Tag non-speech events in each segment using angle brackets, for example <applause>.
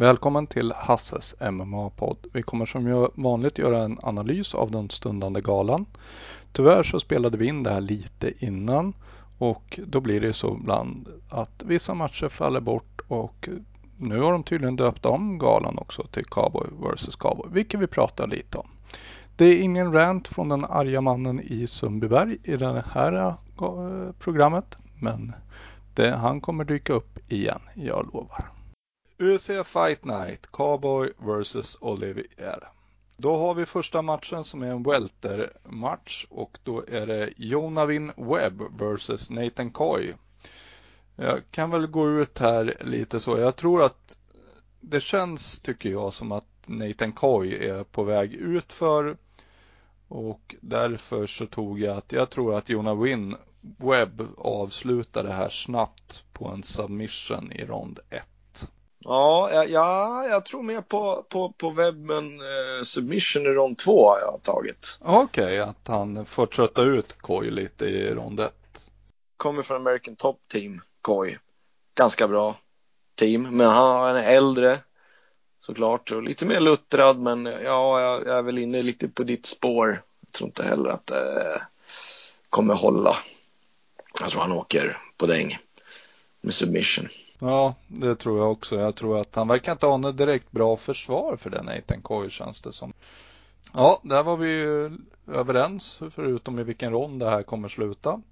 Välkommen till Hasses MMA-podd. Vi kommer som vanligt göra en analys av den stundande galan. Tyvärr så spelade vi in det här lite innan och då blir det så ibland att vissa matcher faller bort och nu har de tydligen döpt om galan också till Cowboy vs Cowboy, vilket vi pratar lite om. Det är ingen rant från den arga mannen i Sundbyberg i det här eh, eh, programmet, men det, han kommer dyka upp igen, jag lovar. UFC Fight Night, Cowboy vs Olivier. Då har vi första matchen som är en welter-match och då är det Jonavin Webb vs Nathan Coy. Jag kan väl gå ut här lite så. Jag tror att det känns, tycker jag, som att Nathan Coy är på väg ut för och därför så tog jag att jag tror att Jonavin Webb avslutar det här snabbt på en submission i rond 1. Ja, ja, jag tror mer på, på, på webben eh, submission i rond 2 har jag tagit. Okej, okay, att han får trötta ut Koi lite i rond 1. Kommer från American Top Team, Koi. Ganska bra team, men han är äldre såklart och lite mer luttrad, men ja, jag, jag är väl inne lite på ditt spår. Jag tror inte heller att det eh, kommer hålla. Jag tror han åker på däng med submission. Ja, det tror jag också. Jag tror att han verkar inte ha något direkt bra försvar för den Nathan Coy känns det som. Ja, där var vi ju överens förutom i vilken rond det här kommer sluta.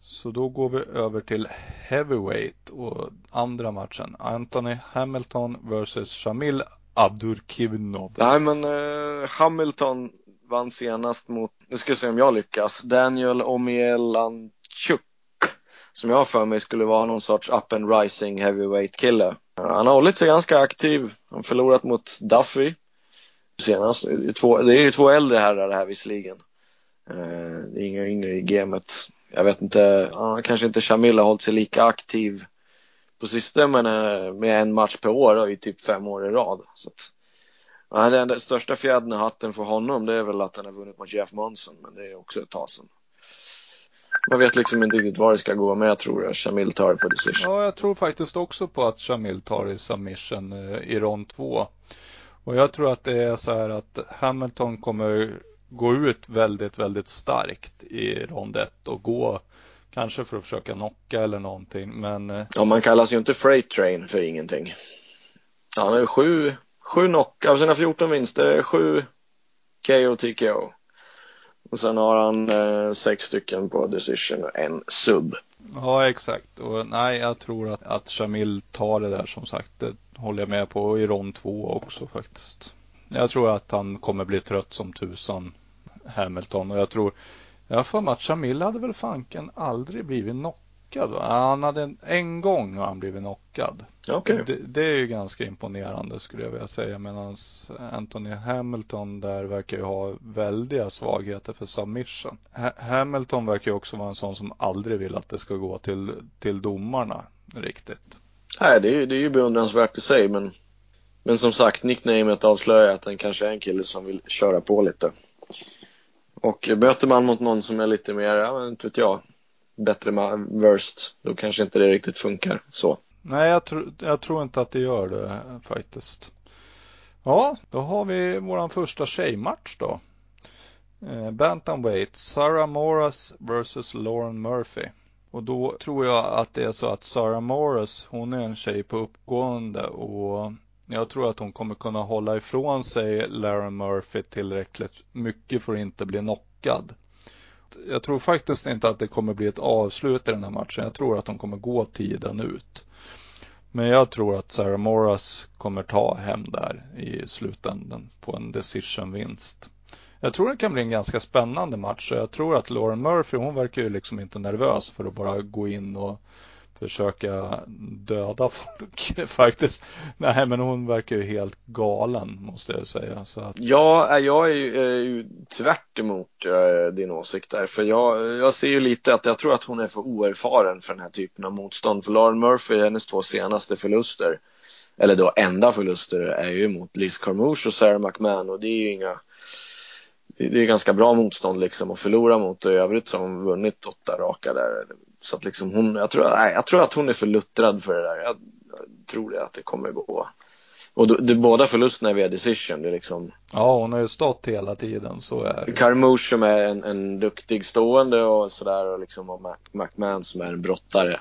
Så då går vi över till Heavyweight och andra matchen. Anthony Hamilton vs Shamil Abdurkivnov. Nej men uh, Hamilton vann senast mot, nu ska vi se om jag lyckas, Daniel Omielanchuk som jag har för mig skulle vara någon sorts up and rising heavyweight kille. Han har hållit sig ganska aktiv. Han har förlorat mot Duffy senast. Det är, ju två äldre herrar det här visserligen. Eh, det är inga yngre i gamet. Jag vet inte, kanske inte Shamil har hållit sig lika aktiv på sistone men eh, med en match per år i typ fem år i rad. Så att, den största fjädern i hatten för honom det är väl att han har vunnit mot Jeff Monson men det är också ett tag sedan. Man vet liksom inte riktigt var det ska gå, men jag tror att Shamil tar på decision. Ja, jag tror faktiskt också på att Shamil tar i submission eh, i rond två. Och jag tror att det är så här att Hamilton kommer gå ut väldigt, väldigt starkt i rond ett och gå kanske för att försöka knocka eller någonting, men... Eh, ja, man kallas ju inte freight train för ingenting. Han har ju sju, sju knock, av sina 14 vinster, sju KO TKO. Och sen har han eh, sex stycken på decision och en sub. Ja, exakt. Och nej, jag tror att, att Shamil tar det där som sagt. Det håller jag med på i rond två också faktiskt. Jag tror att han kommer bli trött som tusan, Hamilton. Och jag tror, jag har för mig att Shamil hade väl fanken aldrig blivit knockad knockad. Han hade en, en gång har han blivit knockad. Okay. Det, det, är ju ganska imponerande skulle jag vilja säga. Medan Anthony Hamilton där verkar ju ha väldiga svagheter för submission. Ha Hamilton verkar ju också vara en sån som aldrig vill att det ska gå till, till domarna riktigt. Nej, det är, det är ju beundransvärt i sig men men som sagt, nicknamet avslöjar att han kanske är en kille som vill köra på lite. Och möter man mot någon som är lite mer, ja men inte vet jag, bättre worst, då kanske inte det riktigt funkar så. Nej, jag, tr jag tror inte att det gör det faktiskt. Ja, då har vi våran första tjejmatch då. Eh, Bantamweight, Sarah Morris vs Lauren Murphy. Och då tror jag att det är så att Sarah Morris, hon är en tjej på uppgående och jag tror att hon kommer kunna hålla ifrån sig Lauren Murphy tillräckligt mycket för att inte bli knockad jag tror faktiskt inte att det kommer bli ett avslut i den här matchen. Jag tror att de kommer gå tiden ut. Men jag tror att Sarah Morris kommer ta hem där i slutändan på en decision-vinst. Jag tror det kan bli en ganska spännande match. Jag tror att Lauren Murphy, hon verkar ju liksom inte nervös för att bara gå in och försöka döda folk <laughs> faktiskt. Nej, men hon verkar ju helt galen måste jag säga. Så att... Ja, jag är ju, är ju tvärt emot äh, din åsikt där. För jag, jag ser ju lite att jag tror att hon är för oerfaren för den här typen av motstånd. För Lauren Murphy, hennes två senaste förluster, eller då enda förluster, är ju mot Liz Carmouche och Sarah McMahon och det är ju inga det är ganska bra motstånd liksom att förlora mot och i övrigt så har hon vunnit åtta raka där så att liksom hon, jag tror, nej, jag tror att hon är för luttrad för det där. Jag, jag tror det att det kommer gå Och då, det, båda förlusterna är via decision. Det är liksom... Ja, hon har ju stått hela tiden, så är det. Carmouche som är en, en duktig stående och sådär och liksom och Mac, McMahon som är en brottare.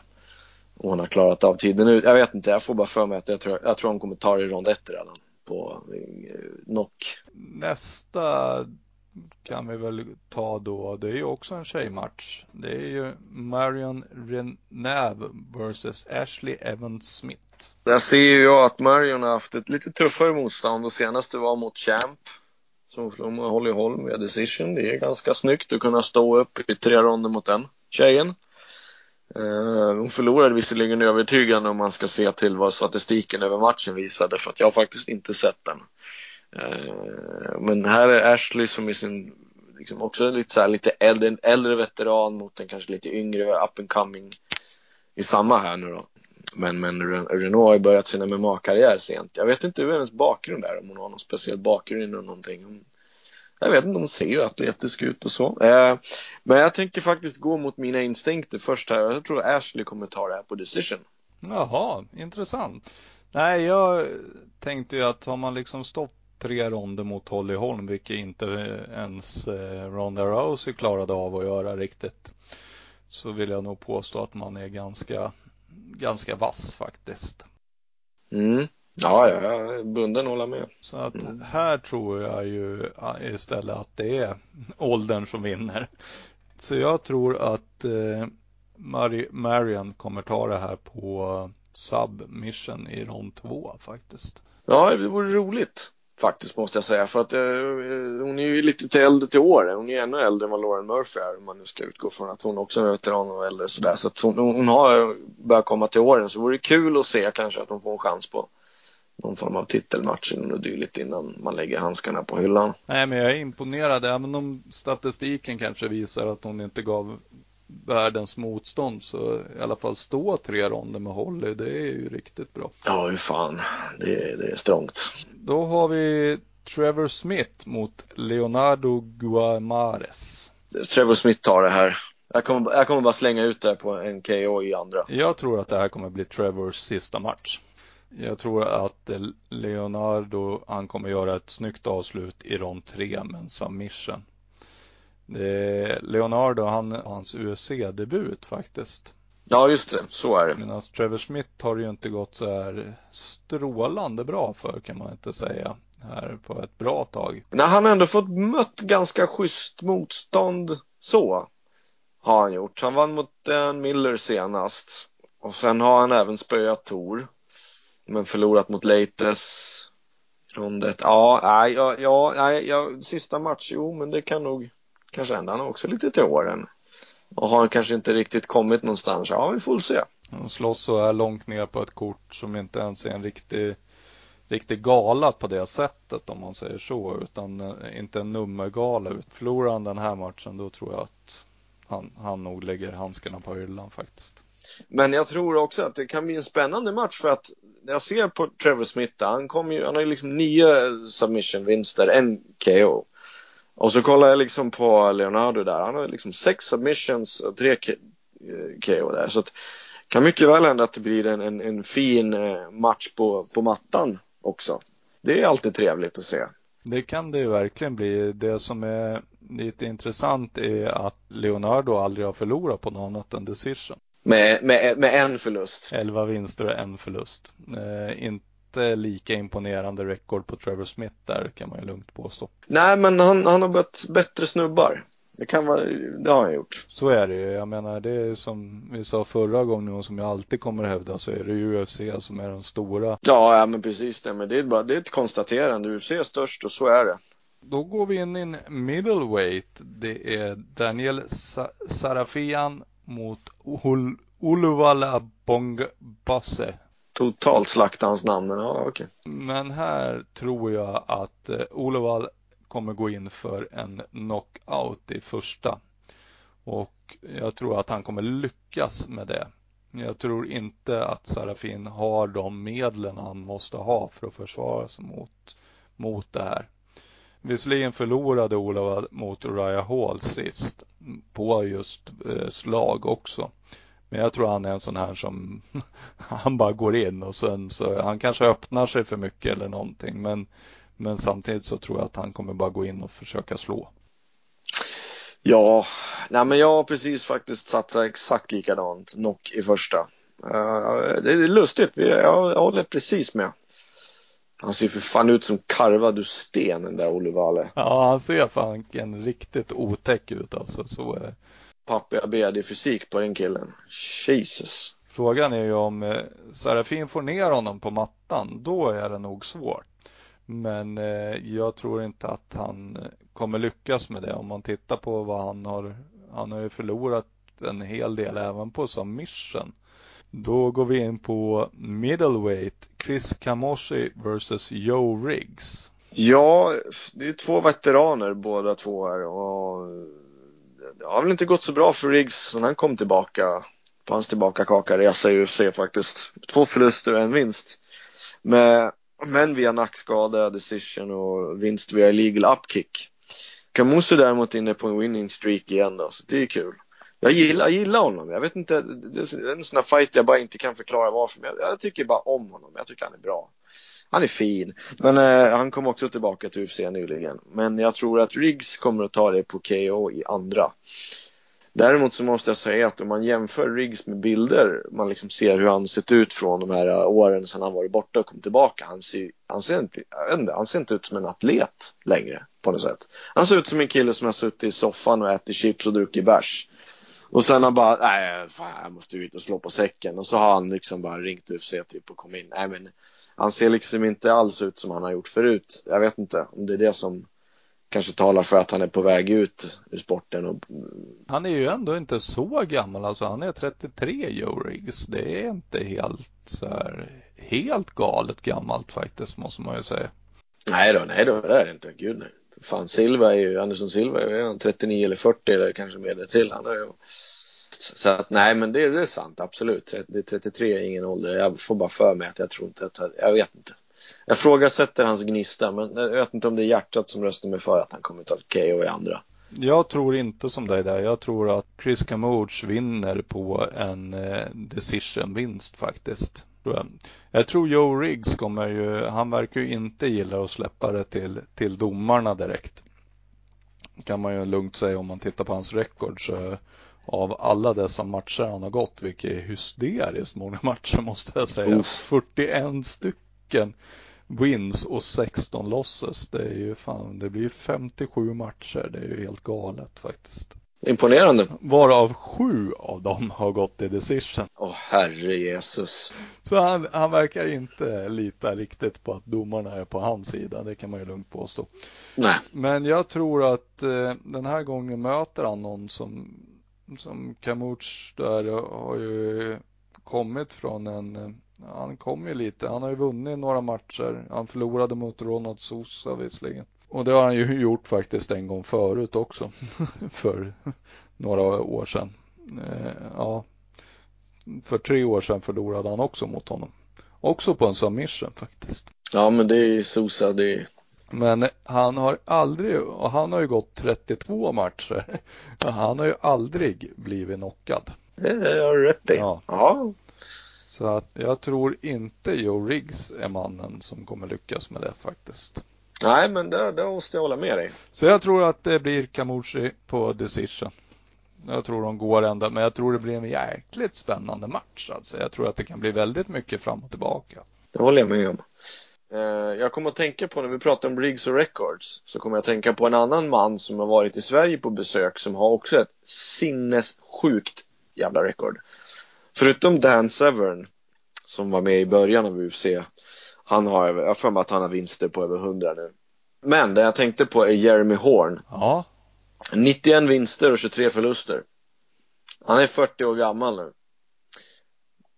Och hon har klarat av tiden nu. Jag vet inte, jag får bara för mig att jag tror, jag tror hon kommer ta det i rond ett redan på eh, knock. Nästa kan vi väl ta då. Det är ju också en tjejmatch. Det är ju Marion Renave vs Ashley Evans Smith. Där ser ju jag att Marion har haft ett lite tuffare motstånd och senaste var mot Champ. Som slog Holly Holm via decision. Det är ganska snyggt att kunna stå upp i tre ronder mot den tjejen. Uh, hon förlorade visserligen övertygande om man ska se till vad statistiken över matchen visade för att jag har faktiskt inte sett den. Eh, men här är Ashley som i sin, liksom också lite så här, lite äldre, en äldre veteran mot en kanske lite yngre up and coming i samma här nu då. Men, men Renault har ju börjat sin MMA-karriär sent. Jag vet inte hur hennes bakgrund är, om hon har någon speciell bakgrund eller någonting. Jag vet inte, hon ser ju atletisk ut och så. Eh, men jag tänker faktiskt gå mot mina instinkter först här. Jag tror Ashley kommer ta det här på decision. Jaha, intressant. Nej, jag tänkte ju att har man liksom stopp tre ronder mot Holly Holm, vilket inte ens eh, Ronda Rousey klarade av att göra riktigt, så vill jag nog påstå att man är ganska, ganska vass faktiskt. Mm. Ja, ja, jag är bunden att hålla med. Så att mm. här tror jag ju istället att det är åldern som vinner. Så jag tror att eh, Marion kommer ta det här på submission i rond två faktiskt. Ja, det vore roligt faktiskt måste jag säga för att eh, hon är ju lite till äldre till åren. Hon är ännu äldre än vad Lauren Murphy är om man nu ska utgå från att hon också är veteran och äldre sådär. Så att hon, hon har börjat komma till åren så det vore kul att se kanske att hon får en chans på någon form av titelmatch eller något dylikt innan man lägger handskarna på hyllan. Nej, men jag är imponerad. Även om statistiken kanske visar att hon inte gav världens motstånd så i alla fall stå tre ronder med Holly, det är ju riktigt bra. Ja, hur fan. Det, det är strångt. Då har vi Trevor Smith mot Leonardo Guamares. Trevor Smith tar det här. Jag kommer, jag kommer bara slänga ut det på en KO i andra. Jag tror att det här kommer bli Trevors sista match. Jag tror att Leonardo, han kommer göra ett snyggt avslut i rond 3 med en submission. Leonardo, han, hans UFC-debut faktiskt. Ja, just det. Så är det. Medan Trevor Smith har det ju inte gått så här strålande bra för kan man inte säga här på ett bra tag. Nej, han har ändå fått mött ganska schysst motstånd så. Har han gjort. Han vann mot Dan Miller senast. Och sen har han även spöat Tor. Men förlorat mot Leites. Rondet. Ja, nej, ja, ja, nej, ja, sista match, jo, men det kan nog kanske hända. Han är också lite till åren. Och har kanske inte riktigt kommit någonstans. Ja, vi får se. Han slåss så här långt ner på ett kort som inte ens är en riktig, riktig gala på det sättet om man säger så. Utan eh, inte en nummergala. Förlorar han den här matchen då tror jag att han, han nog lägger handskarna på hyllan faktiskt. Men jag tror också att det kan bli en spännande match för att när jag ser på Trevor Smith, han, kom ju, han har ju liksom nio submission-vinster, en KO. Och så kollar jag liksom på Leonardo där, han har liksom sex submissions och tre KO där. Så att det kan mycket väl hända att det blir en, en, en fin eh, match på, på mattan också. Det är alltid trevligt att se. Det kan det ju verkligen bli. Det som är lite intressant är att Leonardo aldrig har förlorat på något annat än decision. Med, med, med en förlust. 11 vinster och en förlust. Eh, inte lika imponerande rekord på Trevor Smith där kan man ju lugnt påstå. Nej, men han, han har bött bättre snubbar. Det kan vara, det har han gjort. Så är det ju. Jag menar, det är som vi sa förra gången och som jag alltid kommer att hävda så är det UFC som är den stora. Ja, ja men precis det. Men det är, bara, det är ett konstaterande. UFC är störst och så är det. Då går vi in i en middleweight. Det är Daniel Sa Sarafian mot Ul Uluvala Bongbasse. Totalt slakta hans namn, men ja, okej. Okay. Men här tror jag att uh, kommer gå in för en knockout i första. Och jag tror att han kommer lyckas med det. Jag tror inte att Sarafin har de medlen han måste ha för att försvara sig mot, mot det här. Visserligen förlorade Olof mot Uriah Hall sist på just eh, slag också. Men jag tror han är en sån här som <laughs> han bara går in och sen så han kanske öppnar sig för mycket eller någonting. Men, men samtidigt så tror jag att han kommer bara gå in och försöka slå. Ja, nej men jag har precis faktiskt satsat exakt likadant. Knock i första. Uh, det är lustigt, jag, jag håller precis med. Han ser för fan ut som karvad ur sten den där Olle Valle. Ja, han ser fan riktigt otäck ut alltså. Så är Pappa BD fysik på den killen. Jesus. Frågan är ju om eh, Serafin får ner honom på mattan, då är det nog svårt. Men eh, jag tror inte att han kommer lyckas med det om man tittar på vad han har. Han har ju förlorat en hel del även på submission. Då går vi in på middleweight. Chris Kamoshi vs Joe Riggs. Ja, det är två veteraner båda två här och det har väl inte gått så bra för Riggs när han kom tillbaka på hans tillbakakaka resa i UFC faktiskt. Två förluster och en vinst. Men men via nackskada, decision och vinst via illegal upkick. Kamusu däremot inne på en winning streak igen då, så det är kul. Jag gillar, jag gillar honom. Jag vet inte, det är en sån här fight jag bara inte kan förklara varför. Men jag, jag tycker bara om honom. Jag tycker han är bra. Han är fin. Men eh, han kom också tillbaka till UFC nyligen. Men jag tror att Riggs kommer att ta det på KO i andra. Däremot så måste jag säga att om man jämför Riggs med bilder, man liksom ser hur han sett ut från de här eh, åren sedan han varit borta och kom tillbaka. Han ser, han ser, inte, inte, han ser inte ut som en atlet längre på något sätt. Han ser ut som en kille som har suttit i soffan och ätit chips och druckit bärs. Och sen har bara, nej fan jag måste ut och slå på säcken. Och så har han liksom bara ringt UFC typ och kom in. Nej men han ser liksom inte alls ut som han har gjort förut. Jag vet inte om det är det som kanske talar för att han är på väg ut ur sporten. Och... Han är ju ändå inte så gammal, alltså han är 33 Joe Riggs. Det är inte helt så här, helt galet gammalt faktiskt måste man ju säga. Nej då, nej då, det är det inte. Gud nej. Fan, Silva är ju, Andersson Silva är ju 39 eller 40 eller kanske mer det till. Han är ju så att nej, men det, det är sant, absolut. 30, 33 är ingen ålder. Jag får bara för mig att jag tror inte att, jag vet inte. Jag frågasätter hans gnista, men jag vet inte om det är hjärtat som röstar mig för att han kommer ta KO i andra. Jag tror inte som dig där. Jag tror att Chris Camouche vinner på en eh, decision-vinst faktiskt. Jag tror Joe Riggs kommer ju, han verkar ju inte gilla att släppa det till, till domarna direkt. Kan man ju lugnt säga om man tittar på hans rekord så av alla dessa matcher han har gått, vilket är hysteriskt många <laughs> matcher måste jag säga. Uff. 41 stycken wins och 16 losses. Det är ju fan, det blir 57 matcher. Det är ju helt galet faktiskt. Imponerande. Varav sju av dem har gått i decision. Åh oh, herre Jesus. Så han, han verkar inte lita riktigt på att domarna är på hans sida. Det kan man ju lugnt påstå. Nej. Men jag tror att eh, den här gången möter han någon som som Kamuch där har ju kommit från en, han kom ju lite, han har ju vunnit några matcher. Han förlorade mot Ronald Sosa visserligen. Och det har han ju gjort faktiskt en gång förut också. <laughs> för några år sedan. Eh, ja, för tre år sedan förlorade han också mot honom. Också på en submission faktiskt. Ja, men det är Sosa, det är men han har aldrig, och han har ju gått 32 matcher, han har ju aldrig blivit knockad. Det har du rätt i. Ja. ja. Så att jag tror inte Joe Riggs är mannen som kommer lyckas med det faktiskt. Nej, men det, det måste jag hålla med dig. Så jag tror att det blir Kamushi på decision. Jag tror de går ända, men jag tror det blir en jäkligt spännande match. Alltså. Jag tror att det kan bli väldigt mycket fram och tillbaka. Det håller jag med om. Eh, jag kommer att tänka på när vi pratar om Riggs och Records så kommer jag att tänka på en annan man som har varit i Sverige på besök som har också ett sinnessjukt jävla rekord. Förutom Dan Severn som var med i början av UFC. Han har, jag har för mig att han har vinster på över 100 nu. Men det jag tänkte på är Jeremy Horn. Ja. 91 vinster och 23 förluster. Han är 40 år gammal nu.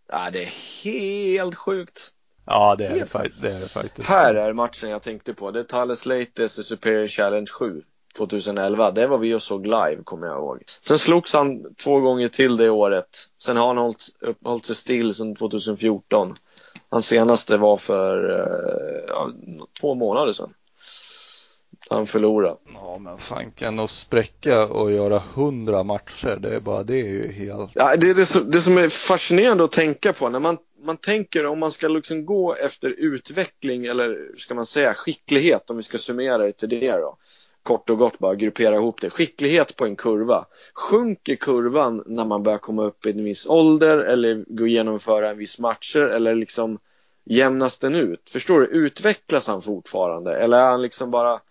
Ja, det är helt sjukt. Ja, det är det, det, är det faktiskt. Här är matchen jag tänkte på. Det är Thales Lates Superior Challenge 7 2011. Det var vi och såg live, kommer jag ihåg. Sen slogs han två gånger till det året. Sen har han hållit, hållit sig still sedan 2014. Hans senaste var för eh, ja, två månader sedan. Han förlorade. Ja men fanken att spräcka och göra hundra matcher, det är bara det är ju helt... Ja, det är det som, det som är fascinerande att tänka på när man, man tänker om man ska liksom gå efter utveckling eller ska man säga skicklighet om vi ska summera det till det då. Kort och gott bara gruppera ihop det. Skicklighet på en kurva. Sjunker kurvan när man börjar komma upp i en viss ålder eller gå genomföra en viss matcher eller liksom jämnas den ut? Förstår du? Utvecklas han fortfarande eller är han liksom bara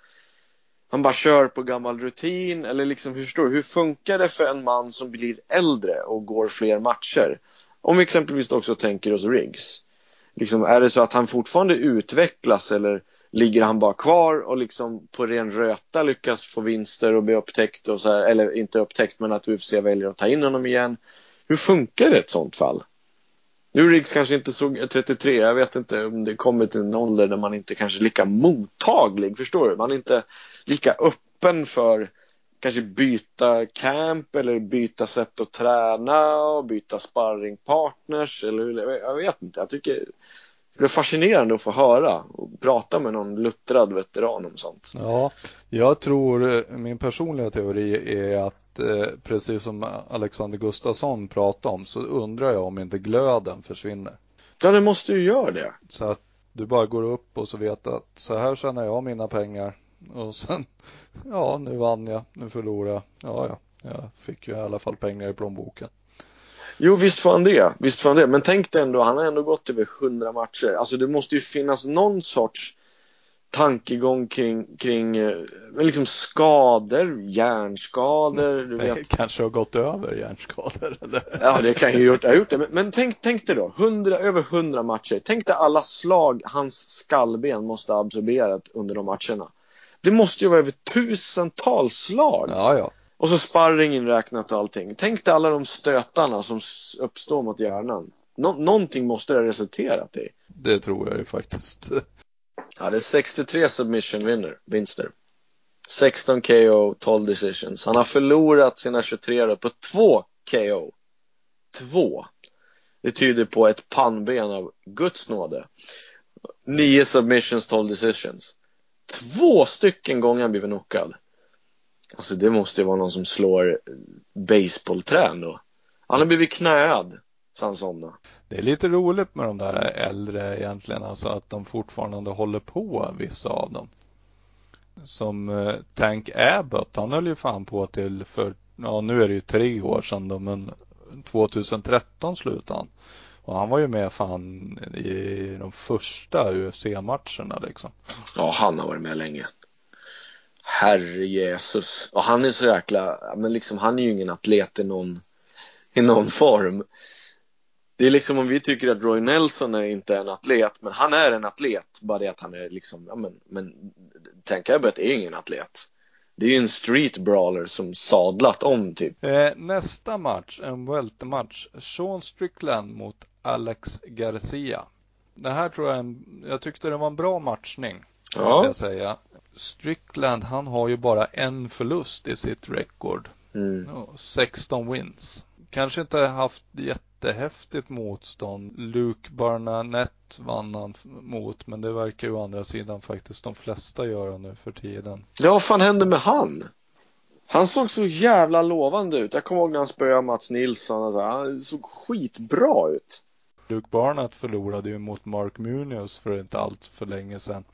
han bara kör på gammal rutin eller liksom hur hur funkar det för en man som blir äldre och går fler matcher? Om vi exempelvis också tänker oss Riggs. Liksom, är det så att han fortfarande utvecklas eller ligger han bara kvar och liksom på ren röta lyckas få vinster och bli upptäckt och så här, eller inte upptäckt men att UFC väljer att ta in honom igen. Hur funkar det i ett sånt fall? Nu Riggs kanske inte såg 33, jag vet inte om det kommer till en ålder där man inte kanske är lika mottaglig, förstår du? Man är inte lika öppen för kanske byta camp eller byta sätt att träna och byta sparringpartners eller jag vet inte, jag tycker det är fascinerande att få höra och prata med någon luttrad veteran om sånt. Ja, jag tror, min personliga teori är att eh, precis som Alexander Gustafsson pratade om så undrar jag om inte glöden försvinner. Ja, det måste ju göra det. Så att du bara går upp och så vet att så här tjänar jag mina pengar och sen, ja nu vann jag, nu förlorade jag, ja ja, jag fick ju i alla fall pengar i plånboken. Jo, visst får han det. Visst får han det. Men tänk dig ändå, han har ändå gått över 100 matcher. Alltså det måste ju finnas någon sorts tankegång kring, kring eh, liksom skador, hjärnskador. Du vet. Kanske har gått över hjärnskador eller? Ja, det kan ju gjort, ha gjort det. Men, men tänk, tänk dig då, 100, över 100 matcher. Tänk dig alla slag hans skallben måste ha absorberat under de matcherna. Det måste ju vara över tusentals slag. Ja, ja. Och så sparring inräknat och allting. Tänk dig alla de stötarna som uppstår mot hjärnan. Nå någonting måste det ha resulterat i. Det tror jag ju faktiskt. Ja, det är 63 submission winner, vinster. 16 KO, 12 decisions. Han har förlorat sina 23 då på två KO. Två. Det tyder på ett pannben av Guds nåde. 9 submissions, 12 decisions. Två stycken gånger han blivit knockad. Alltså det måste ju vara någon som slår baseballträn då. Han har blivit knäad så han somnade. Det är lite roligt med de där äldre egentligen, alltså att de fortfarande håller på, vissa av dem. Som eh, Tank Abbott, han höll ju fan på till för, ja nu är det ju tre år sedan då, men 2013 slutade han. Och han var ju med fan i de första UFC-matcherna liksom. Ja, han har varit med länge. Herre Jesus. Och han är så jäkla, men liksom han är ju ingen atlet i någon, i någon form. Det är liksom om vi tycker att Roy Nelson är inte en atlet, men han är en atlet. Bara det att han är liksom, ja men, men Tank Abbott är ingen atlet. Det är ju en street brawler som sadlat om typ. Eh, nästa match, en weltermatch. Sean Strickland mot Alex Garcia. Det här tror jag, en, jag tyckte det var en bra matchning. Ja. Måste jag säga. Strickland, han har ju bara en förlust i sitt rekord. Mm. 16 wins. Kanske inte haft jättehäftigt motstånd. Luke Barnett vann han mot, men det verkar ju å andra sidan faktiskt de flesta göra nu för tiden. Ja, vad fan hände med han? Han såg så jävla lovande ut. Jag kommer ihåg när han spöade Mats Nilsson. Alltså, han såg skitbra ut. Luke Barnett förlorade ju mot Mark Munoz för inte allt för länge sedan.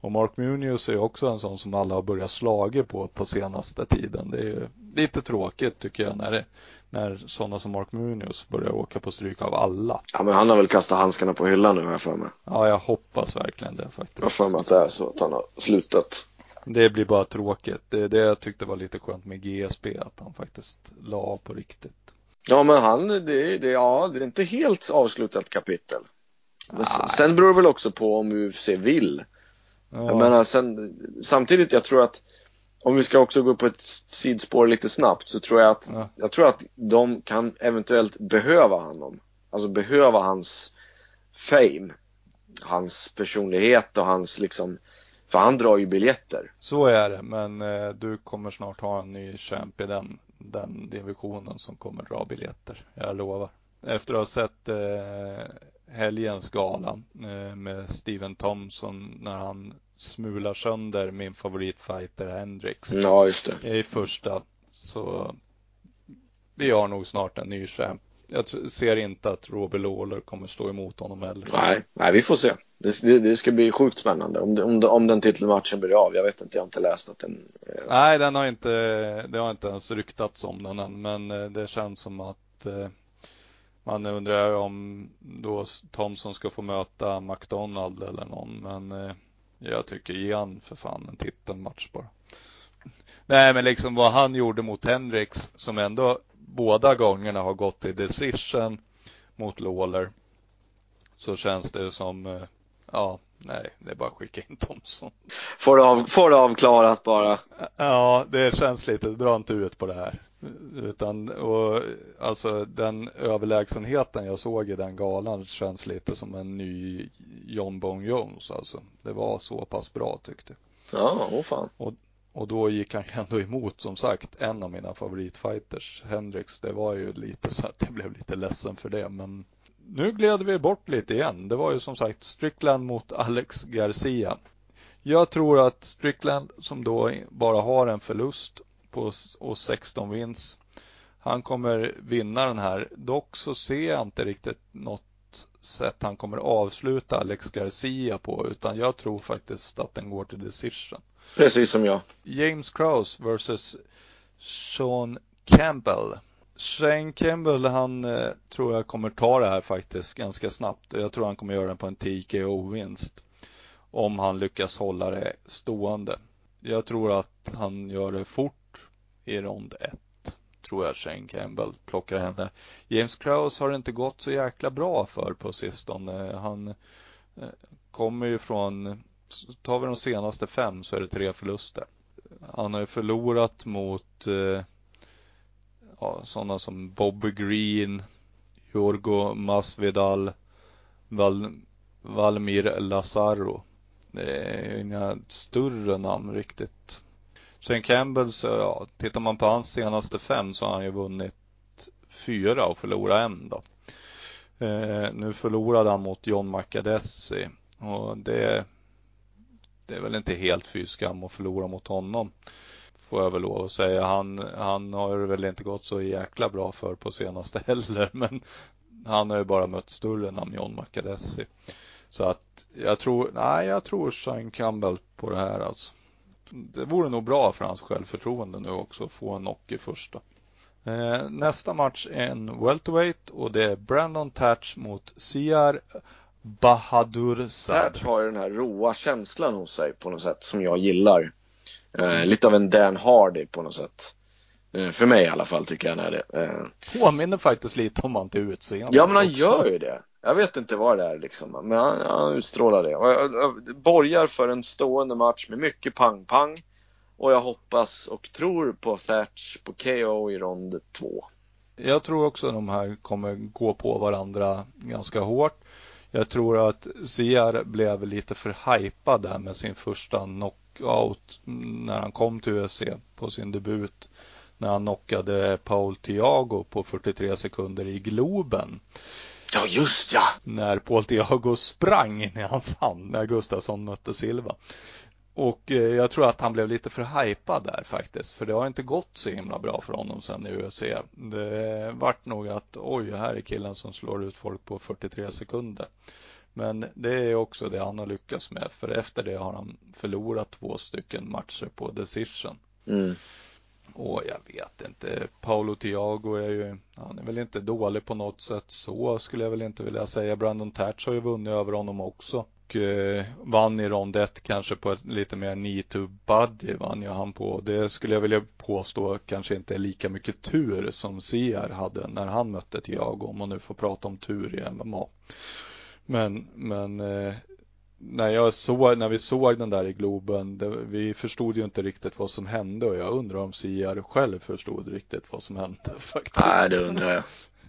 Och Mark Munoz är också en sån som alla har börjat slaga på på senaste tiden. Det är lite tråkigt tycker jag när, det, när sådana som Mark Munoz börjar åka på stryk av alla. Ja men han har väl kastat handskarna på hyllan nu har jag för mig. Ja jag hoppas verkligen det faktiskt. Jag har för mig att det är så att han har slutat. Det blir bara tråkigt. Det är det jag tyckte var lite skönt med GSP, att han faktiskt la på riktigt. Ja men han, det, det, ja, det är inte helt avslutat kapitel. Men sen beror det väl också på om UFC vill. Ja. Jag menar, sen, samtidigt, jag tror att om vi ska också gå på ett sidspår lite snabbt så tror jag att, ja. jag tror att de kan eventuellt behöva honom. Alltså behöva hans fame. Hans personlighet och hans liksom, för han drar ju biljetter. Så är det, men eh, du kommer snart ha en ny champ i den, den divisionen som kommer dra biljetter. Jag lovar. Efter att ha sett eh, helgens gala eh, med Steven Thompson när han smular sönder min favoritfighter Hendrix. Ja, just det. I första. Så vi har nog snart en ny champ. Jag ser inte att Robbie Lawler kommer stå emot honom heller. Nej, nej vi får se. Det, det, det ska bli sjukt spännande om, om, om den titelmatchen blir av. Jag vet inte, jag har inte läst att den... Eh... Nej, den har inte, det har inte ens ryktats om den än, men eh, det känns som att eh, man undrar om då Thomson ska få möta McDonald eller någon, men eh, jag tycker ge han för fan en titelmatch bara. Nej, men liksom vad han gjorde mot Hendrix som ändå båda gångerna har gått i decision mot Lawler. Så känns det som, eh, ja, nej, det är bara att skicka in Thompson. Får det, av, får det avklarat bara. Ja, det känns lite, dra inte ut på det här. Utan, och, alltså den överlägsenheten jag såg i den galan känns lite som en ny John Bone Jones alltså. Det var så pass bra tyckte jag. Ja, åh fan. Och, och då gick han ändå emot som sagt en av mina favoritfighters, Hendrix. Det var ju lite så att jag blev lite ledsen för det men nu gled vi bort lite igen. Det var ju som sagt Strickland mot Alex Garcia. Jag tror att Strickland som då bara har en förlust på och 16 vinst. Han kommer vinna den här. Dock så ser jag inte riktigt något sätt han kommer avsluta Alex Garcia på utan jag tror faktiskt att den går till decision. Precis som jag. James Krause versus Sean Campbell. Shane Campbell, han eh, tror jag kommer ta det här faktiskt ganska snabbt. Jag tror han kommer göra det på en TKO-vinst. Om han lyckas hålla det stående. Jag tror att han gör det fort i rond 1. Tror jag Shane Campbell plockar henne. James Kraus har det inte gått så jäkla bra för på sistone. Han eh, kommer ju från tar vi de senaste fem så är det tre förluster. Han har ju förlorat mot eh, ja, sådana som Bobby Green, Jorgo Masvidal, Val, Valmir Lazaro. Det är inga större namn riktigt. Sen Campbells, ja, tittar man på hans senaste fem så har han ju vunnit fyra och förlorat en då. Eh, nu förlorade han mot John Macadessi och det det är väl inte helt fy skam att förlora mot honom. Får jag väl lov att säga. Han, han har väl inte gått så jäkla bra för på senaste <laughs> heller. Men han har ju bara mött större namn John Macadessi. Så att jag tror, nej jag tror Shine Campbell på det här alltså. Det vore nog bra för hans självförtroende nu också att få en knock i första. Eh, nästa match är en welterweight och det är Brandon Tatch mot Siar Bahadur Sad. har ju den här roa känslan hos sig på något sätt som jag gillar. Eh, lite av en Dan Hardy på något sätt. Eh, för mig i alla fall tycker jag han är det. Eh. Påminner faktiskt lite om han till utseende. Ja men han också. gör ju det. Jag vet inte vad det är liksom. Men han, han utstrålar det. Och jag, jag borgar för en stående match med mycket pang-pang. Och jag hoppas och tror på Thatch på KO i rond två. Jag tror också att de här kommer gå på varandra ganska hårt. Jag tror att Siar blev lite för hypad där med sin första knockout när han kom till UFC på sin debut. När han knockade Paul Thiago på 43 sekunder i Globen. Ja, just ja! När Paul Thiago sprang in i hans hand när Gustafsson mötte Silva. Och eh, jag tror att han blev lite för hypad där faktiskt. För det har inte gått så himla bra för honom sen i UFC. Det vart nog att oj, här är killen som slår ut folk på 43 sekunder. Men det är också det han har lyckats med. För efter det har han förlorat två stycken matcher på decision. Mm. Och jag vet inte. Paolo Thiago är ju, han är väl inte dålig på något sätt så skulle jag väl inte vilja säga. Brandon Tatch har ju vunnit över honom också och eh, vann i rond 1 kanske på ett lite mer need to buddy vann ju han på. Det skulle jag vilja påstå kanske inte är lika mycket tur som Siar hade när han mötte Thiago om man nu får prata om tur i MMA. Men, men eh, när, jag såg, när vi såg den där i Globen, det, vi förstod ju inte riktigt vad som hände och jag undrar om Siar själv förstod riktigt vad som hände <laughs> faktiskt. Nej, det undrar jag.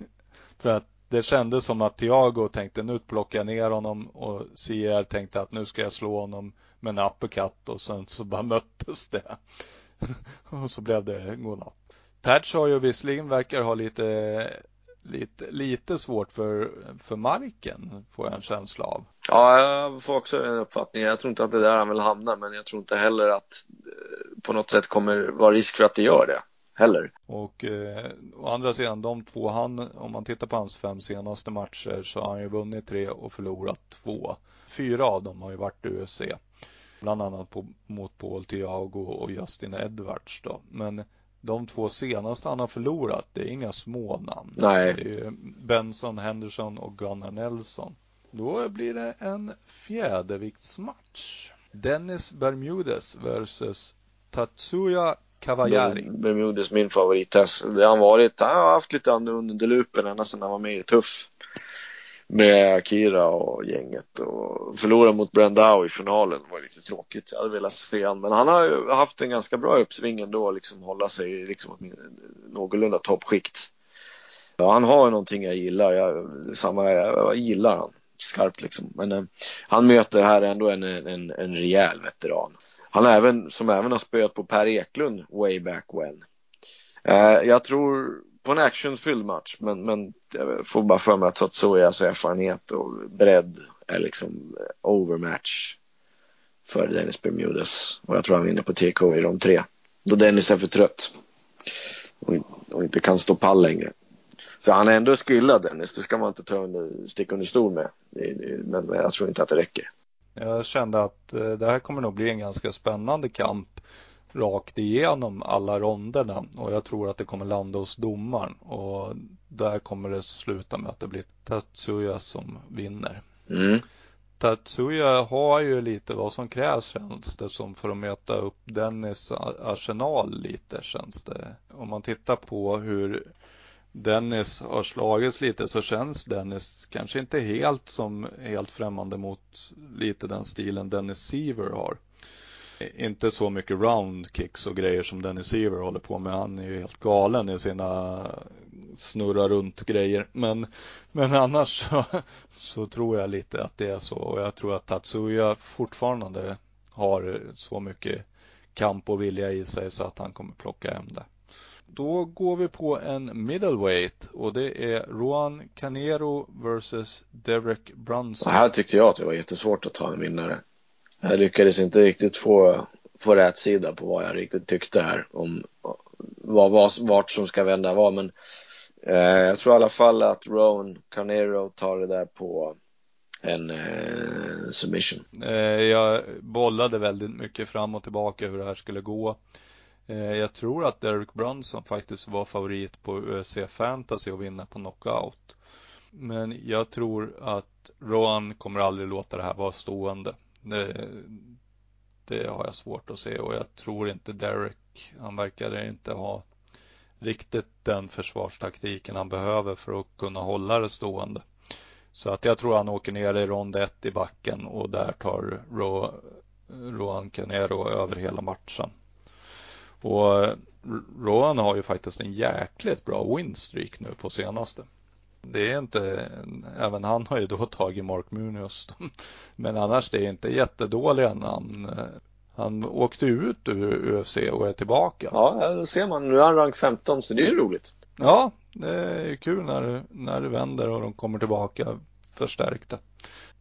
<laughs> För att det kändes som att Thiago tänkte nu plockar jag ner honom och CR tänkte att nu ska jag slå honom med en uppercut och sen så bara <laughs> möttes det. och så blev det godnatt. Patch har ju visserligen verkar ha lite, lite, lite svårt för, för marken, får jag en känsla av. Ja, jag får också den uppfattningen. Jag tror inte att det är där han vill hamna, men jag tror inte heller att eh, på något sätt kommer vara risk för att det gör det heller. Och eh, å andra sidan, de två han, om man tittar på hans fem senaste matcher så har han ju vunnit tre och förlorat två. Fyra av dem har ju varit UFC. Bland annat på, mot Paul Thiago och Justin Edwards då. Men de två senaste han har förlorat, det är inga små namn. Nej. Det är Benson, Henderson och Gunnar Nelson. Då blir det en fjäderviktsmatch. Dennis Bermudez versus Tatsuya Kawajari. Bermudez min favorit. Det har han varit. Han har haft lite under lupen ända sedan han var med i Tuff. Med Akira och gänget och förlora mot Brandao i finalen var lite tråkigt. Jag hade velat se han, men han har ju haft en ganska bra uppsving ändå, liksom hålla sig liksom någorlunda toppskikt. Ja, han har någonting jag gillar. Jag, samma, jag gillar han skarpt liksom. Men eh, han möter här ändå en, en, en rejäl veteran. Han även, som även har spöat på Per Eklund way back when. Eh, jag tror på en actionfylld match, men, men jag får bara för mig att Tatsuya's alltså erfarenhet och bredd är liksom overmatch för Dennis Bermudes. Och jag tror han vinner på TK i de tre. Då Dennis är för trött och, och inte kan stå pall längre. För han är ändå skillad Dennis, det ska man inte ta under, sticka under stol med. Men jag tror inte att det räcker. Jag kände att eh, det här kommer nog bli en ganska spännande kamp rakt igenom alla ronderna och jag tror att det kommer landa hos domaren och där kommer det sluta med att det blir Tatsuya som vinner. Mm. Tatsuya har ju lite vad som krävs känns det som för att möta upp Dennis arsenal lite känns det. Om man tittar på hur Dennis har slagits lite så känns Dennis kanske inte helt som helt främmande mot lite den stilen Dennis Seaver har. Inte så mycket round kicks och grejer som Dennis Seaver håller på med. Han är ju helt galen i sina snurra runt grejer. Men, men annars så, så tror jag lite att det är så. Och jag tror att Tatsuya fortfarande har så mycket kamp och vilja i sig så att han kommer plocka hem det. Då går vi på en middleweight och det är Juan Canero versus Derek Brunson. Och här tyckte jag att det var jättesvårt att ta en vinnare. Jag lyckades inte riktigt få, få rätt sida på vad jag riktigt tyckte här om vad, vad, vart som ska vända vad. Men eh, jag tror i alla fall att Rowan Carnero tar det där på en eh, submission. Eh, jag bollade väldigt mycket fram och tillbaka hur det här skulle gå. Eh, jag tror att Derek Brunson faktiskt var favorit på UFC Fantasy och vinna på knockout. Men jag tror att Rowan kommer aldrig låta det här vara stående. Det, det har jag svårt att se och jag tror inte Derek, han verkar inte ha riktigt den försvarstaktiken han behöver för att kunna hålla det stående. Så att jag tror han åker ner i rond 1 i backen och där tar Ro, Rohan Canero över hela matchen. Och Rohan har ju faktiskt en jäkligt bra winstreak nu på senaste det är inte, även han har ju då tagit Mark Munoz. Men annars det är inte jättedåliga namn. Han åkte ut ur UFC och är tillbaka. Ja, det ser man. Nu är han rank 15 så det är ju roligt. Ja, det är kul när, när det vänder och de kommer tillbaka förstärkta.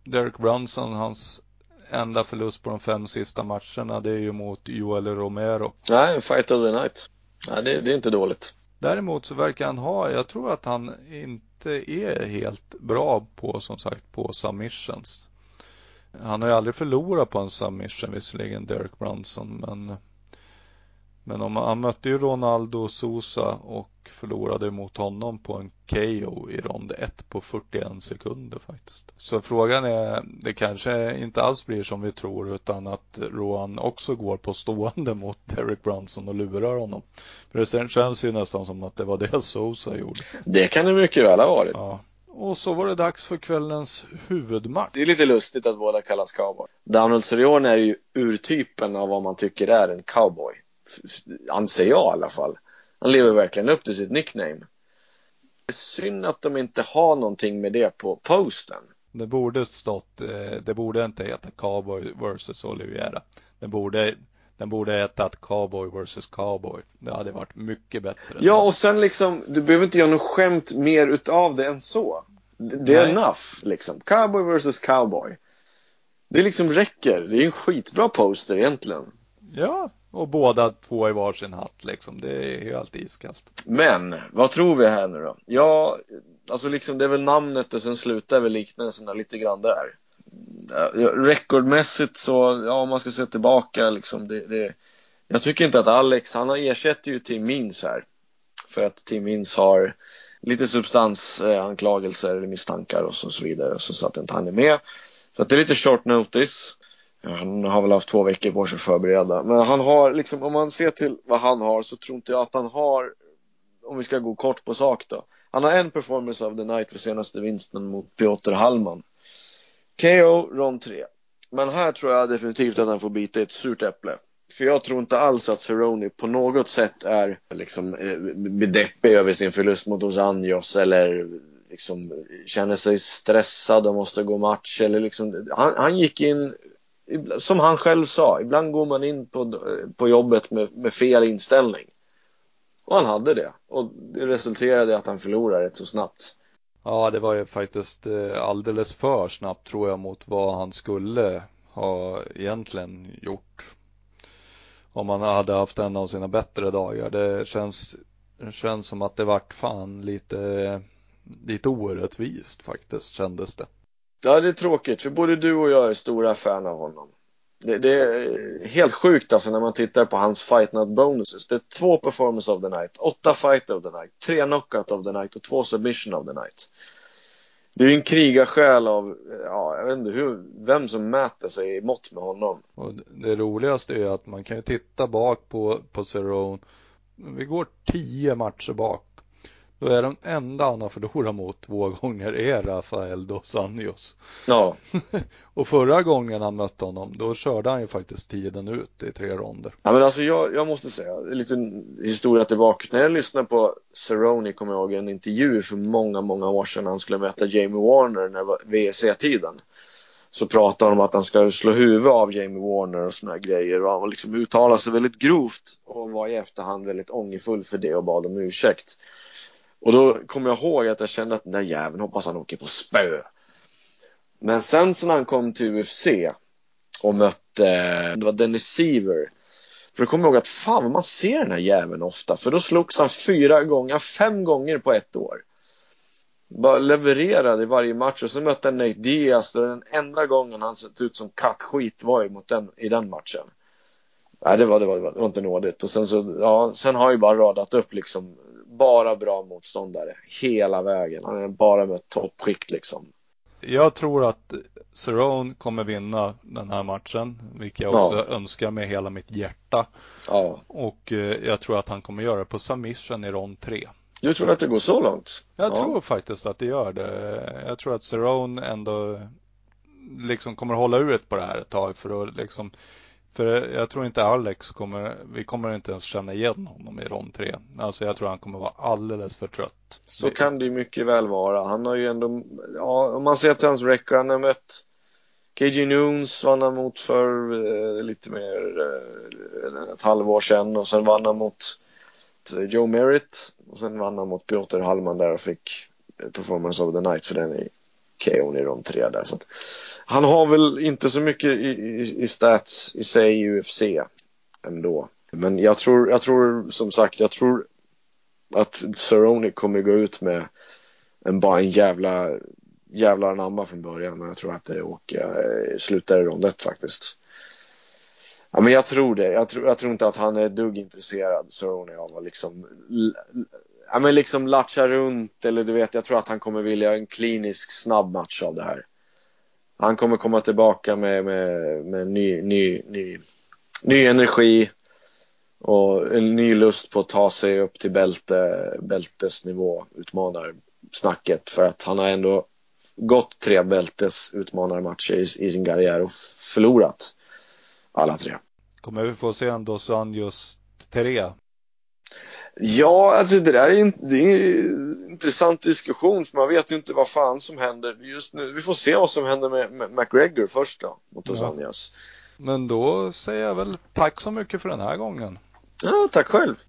Derek Brunson, hans enda förlust på de fem sista matcherna, det är ju mot Joel Romero. Nej, fight of the night. Nej, det, det är inte dåligt. Däremot så verkar han ha, jag tror att han inte inte är helt bra på som sagt på submissions. Han har ju aldrig förlorat på en submission visserligen, Derek Brunson, men men om han mötte ju Ronaldo Sosa och förlorade mot honom på en KO i rond 1 på 41 sekunder faktiskt. Så frågan är, det kanske inte alls blir som vi tror utan att Rohan också går på stående mot Derek Brunson och lurar honom. För det känns ju nästan som att det var det Sosa gjorde. Det kan det mycket väl ha varit. Ja. Och så var det dags för kvällens huvudmatch. Det är lite lustigt att båda kallas cowboy. Donald Cerrone är ju urtypen av vad man tycker är en cowboy anser jag i alla fall. Han lever verkligen upp till sitt nickname. Det är synd att de inte har någonting med det på posten. Det borde stått, eh, det borde inte heta Cowboy vs Oliviera. Det borde, Den borde hetat Cowboy vs Cowboy. Det hade varit mycket bättre. Ja, och sen liksom, du behöver inte göra något skämt mer utav det än så. Det är enough, liksom. Cowboy vs Cowboy. Det liksom räcker. Det är en skitbra poster egentligen. Ja, och båda två i varsin hatt liksom. Det är helt iskallt. Men, vad tror vi här nu då? Ja, alltså liksom det är väl namnet och sen slutar väl liknelserna lite grann där. Rekordmässigt så, ja om man ska se tillbaka liksom det, det Jag tycker inte att Alex, han har ersätter ju Tim Mins här. För att Tim Mins har lite substansanklagelser eh, eller misstankar och så, vidare och så satt inte han är med. Så att det är lite short notice. Han har väl haft två veckor på sig att förbereda. Men han har liksom, om man ser till vad han har så tror inte jag att han har, om vi ska gå kort på sak då. Han har en performance of the night för senaste vinsten mot Piotr Hallman. KO, rond 3. Men här tror jag definitivt att han får bita i ett surt äpple. För jag tror inte alls att Cerrone på något sätt är liksom eh, deppig över sin förlust mot Dos Anjos eller liksom känner sig stressad och måste gå match eller liksom han, han gick in som han själv sa, ibland går man in på, på jobbet med, med fel inställning. Och han hade det. Och det resulterade i att han förlorade rätt så snabbt. Ja, det var ju faktiskt eh, alldeles för snabbt tror jag mot vad han skulle ha egentligen gjort. Om han hade haft en av sina bättre dagar. Det känns, det känns som att det vart fan lite, lite orättvist faktiskt kändes det. Ja, det är tråkigt för både du och jag är stora fan av honom. Det, det, är helt sjukt alltså när man tittar på hans fight night bonuses. Det är två performance of the night, åtta fight of the night, tre knockout of the night och två submission of the night. Det är ju en krigarsjäl av, ja, jag vet inte hur, vem som mäter sig i mått med honom. Och det roligaste är att man kan ju titta bak på, på Cerrone. Vi går tio matcher bak då är den enda han har förlorat mot två gånger är Rafael dos Anjos. Ja. <laughs> och förra gången han mötte honom, då körde han ju faktiskt tiden ut i tre ronder. Ja men alltså jag, jag måste säga, en liten historia tillbaka. När jag lyssnade på Cerrone, kommer jag ihåg, en intervju för många, många år sedan han skulle möta Jamie Warner när det var WEC-tiden. Så pratade han om att han ska slå huvudet av Jamie Warner och såna här grejer och han liksom uttalade sig väldigt grovt och var i efterhand väldigt ångerfull för det och bad om ursäkt. Och då kommer jag ihåg att jag kände att den där jäveln hoppas han åker på spö. Men sen så när han kom till UFC och mötte, det var Dennis Seaver. För då kommer jag ihåg att fan vad man ser den här jäveln ofta. För då slogs han fyra gånger, fem gånger på ett år. Bara levererade i varje match och så mötte han Nate Diaz och den enda gången han sett ut som kattskit var ju mot den, i den matchen. Nej, det var, det var, det var inte nådigt. Och sen så, ja, sen har han ju bara radat upp liksom bara bra motståndare hela vägen. Han är bara med toppskikt liksom. Jag tror att Cerrone kommer vinna den här matchen, vilket jag också ja. önskar med hela mitt hjärta. Ja. Och eh, jag tror att han kommer göra det på submission i rond 3. Du tror att det går så långt? Jag ja. tror faktiskt att det gör det. Jag tror att Cerrone ändå liksom kommer hålla ut på det här ett tag för att liksom för jag tror inte Alex kommer, vi kommer inte ens känna igen honom i rond 3. Alltså jag tror han kommer vara alldeles för trött. Så kan det ju mycket väl vara. Han har ju ändå, ja om man ser till hans record, han har mött KG Nunes vann han mot för eh, lite mer eh, ett halvår sedan och sen vann han mot eh, Joe Merritt och sen vann han mot Piotr Hallman där och fick eh, performance of the night för den i KO i rond tre där. Så att, han har väl inte så mycket i, i, i stats i sig i UFC ändå. Men jag tror, jag tror som sagt, jag tror att Cerrone kommer gå ut med en, bara en jävla jävla anamma från början. Men jag tror att det åker, eh, slutar i rond 1 faktiskt. Ja, men jag tror det. Jag tror, jag tror inte att han är dugg intresserad, Cerrone, av att liksom ja, men liksom latcha runt eller du vet, jag tror att han kommer vilja en klinisk snabb match av det här. Han kommer komma tillbaka med, med, med ny, ny, ny, ny energi och en ny lust på att ta sig upp till bälte, bältesnivå, utmanar snacket för att han har ändå gått tre bältesutmanarmatcher i, i sin karriär och förlorat alla tre. Kommer vi få se en Dos Anjos 3 Ja, alltså det där är en, det är en intressant diskussion för man vet ju inte vad fan som händer just nu. Vi får se vad som händer med, McGregor först då, mot Dos ja. Men då säger jag väl tack så mycket för den här gången. Ja, tack själv.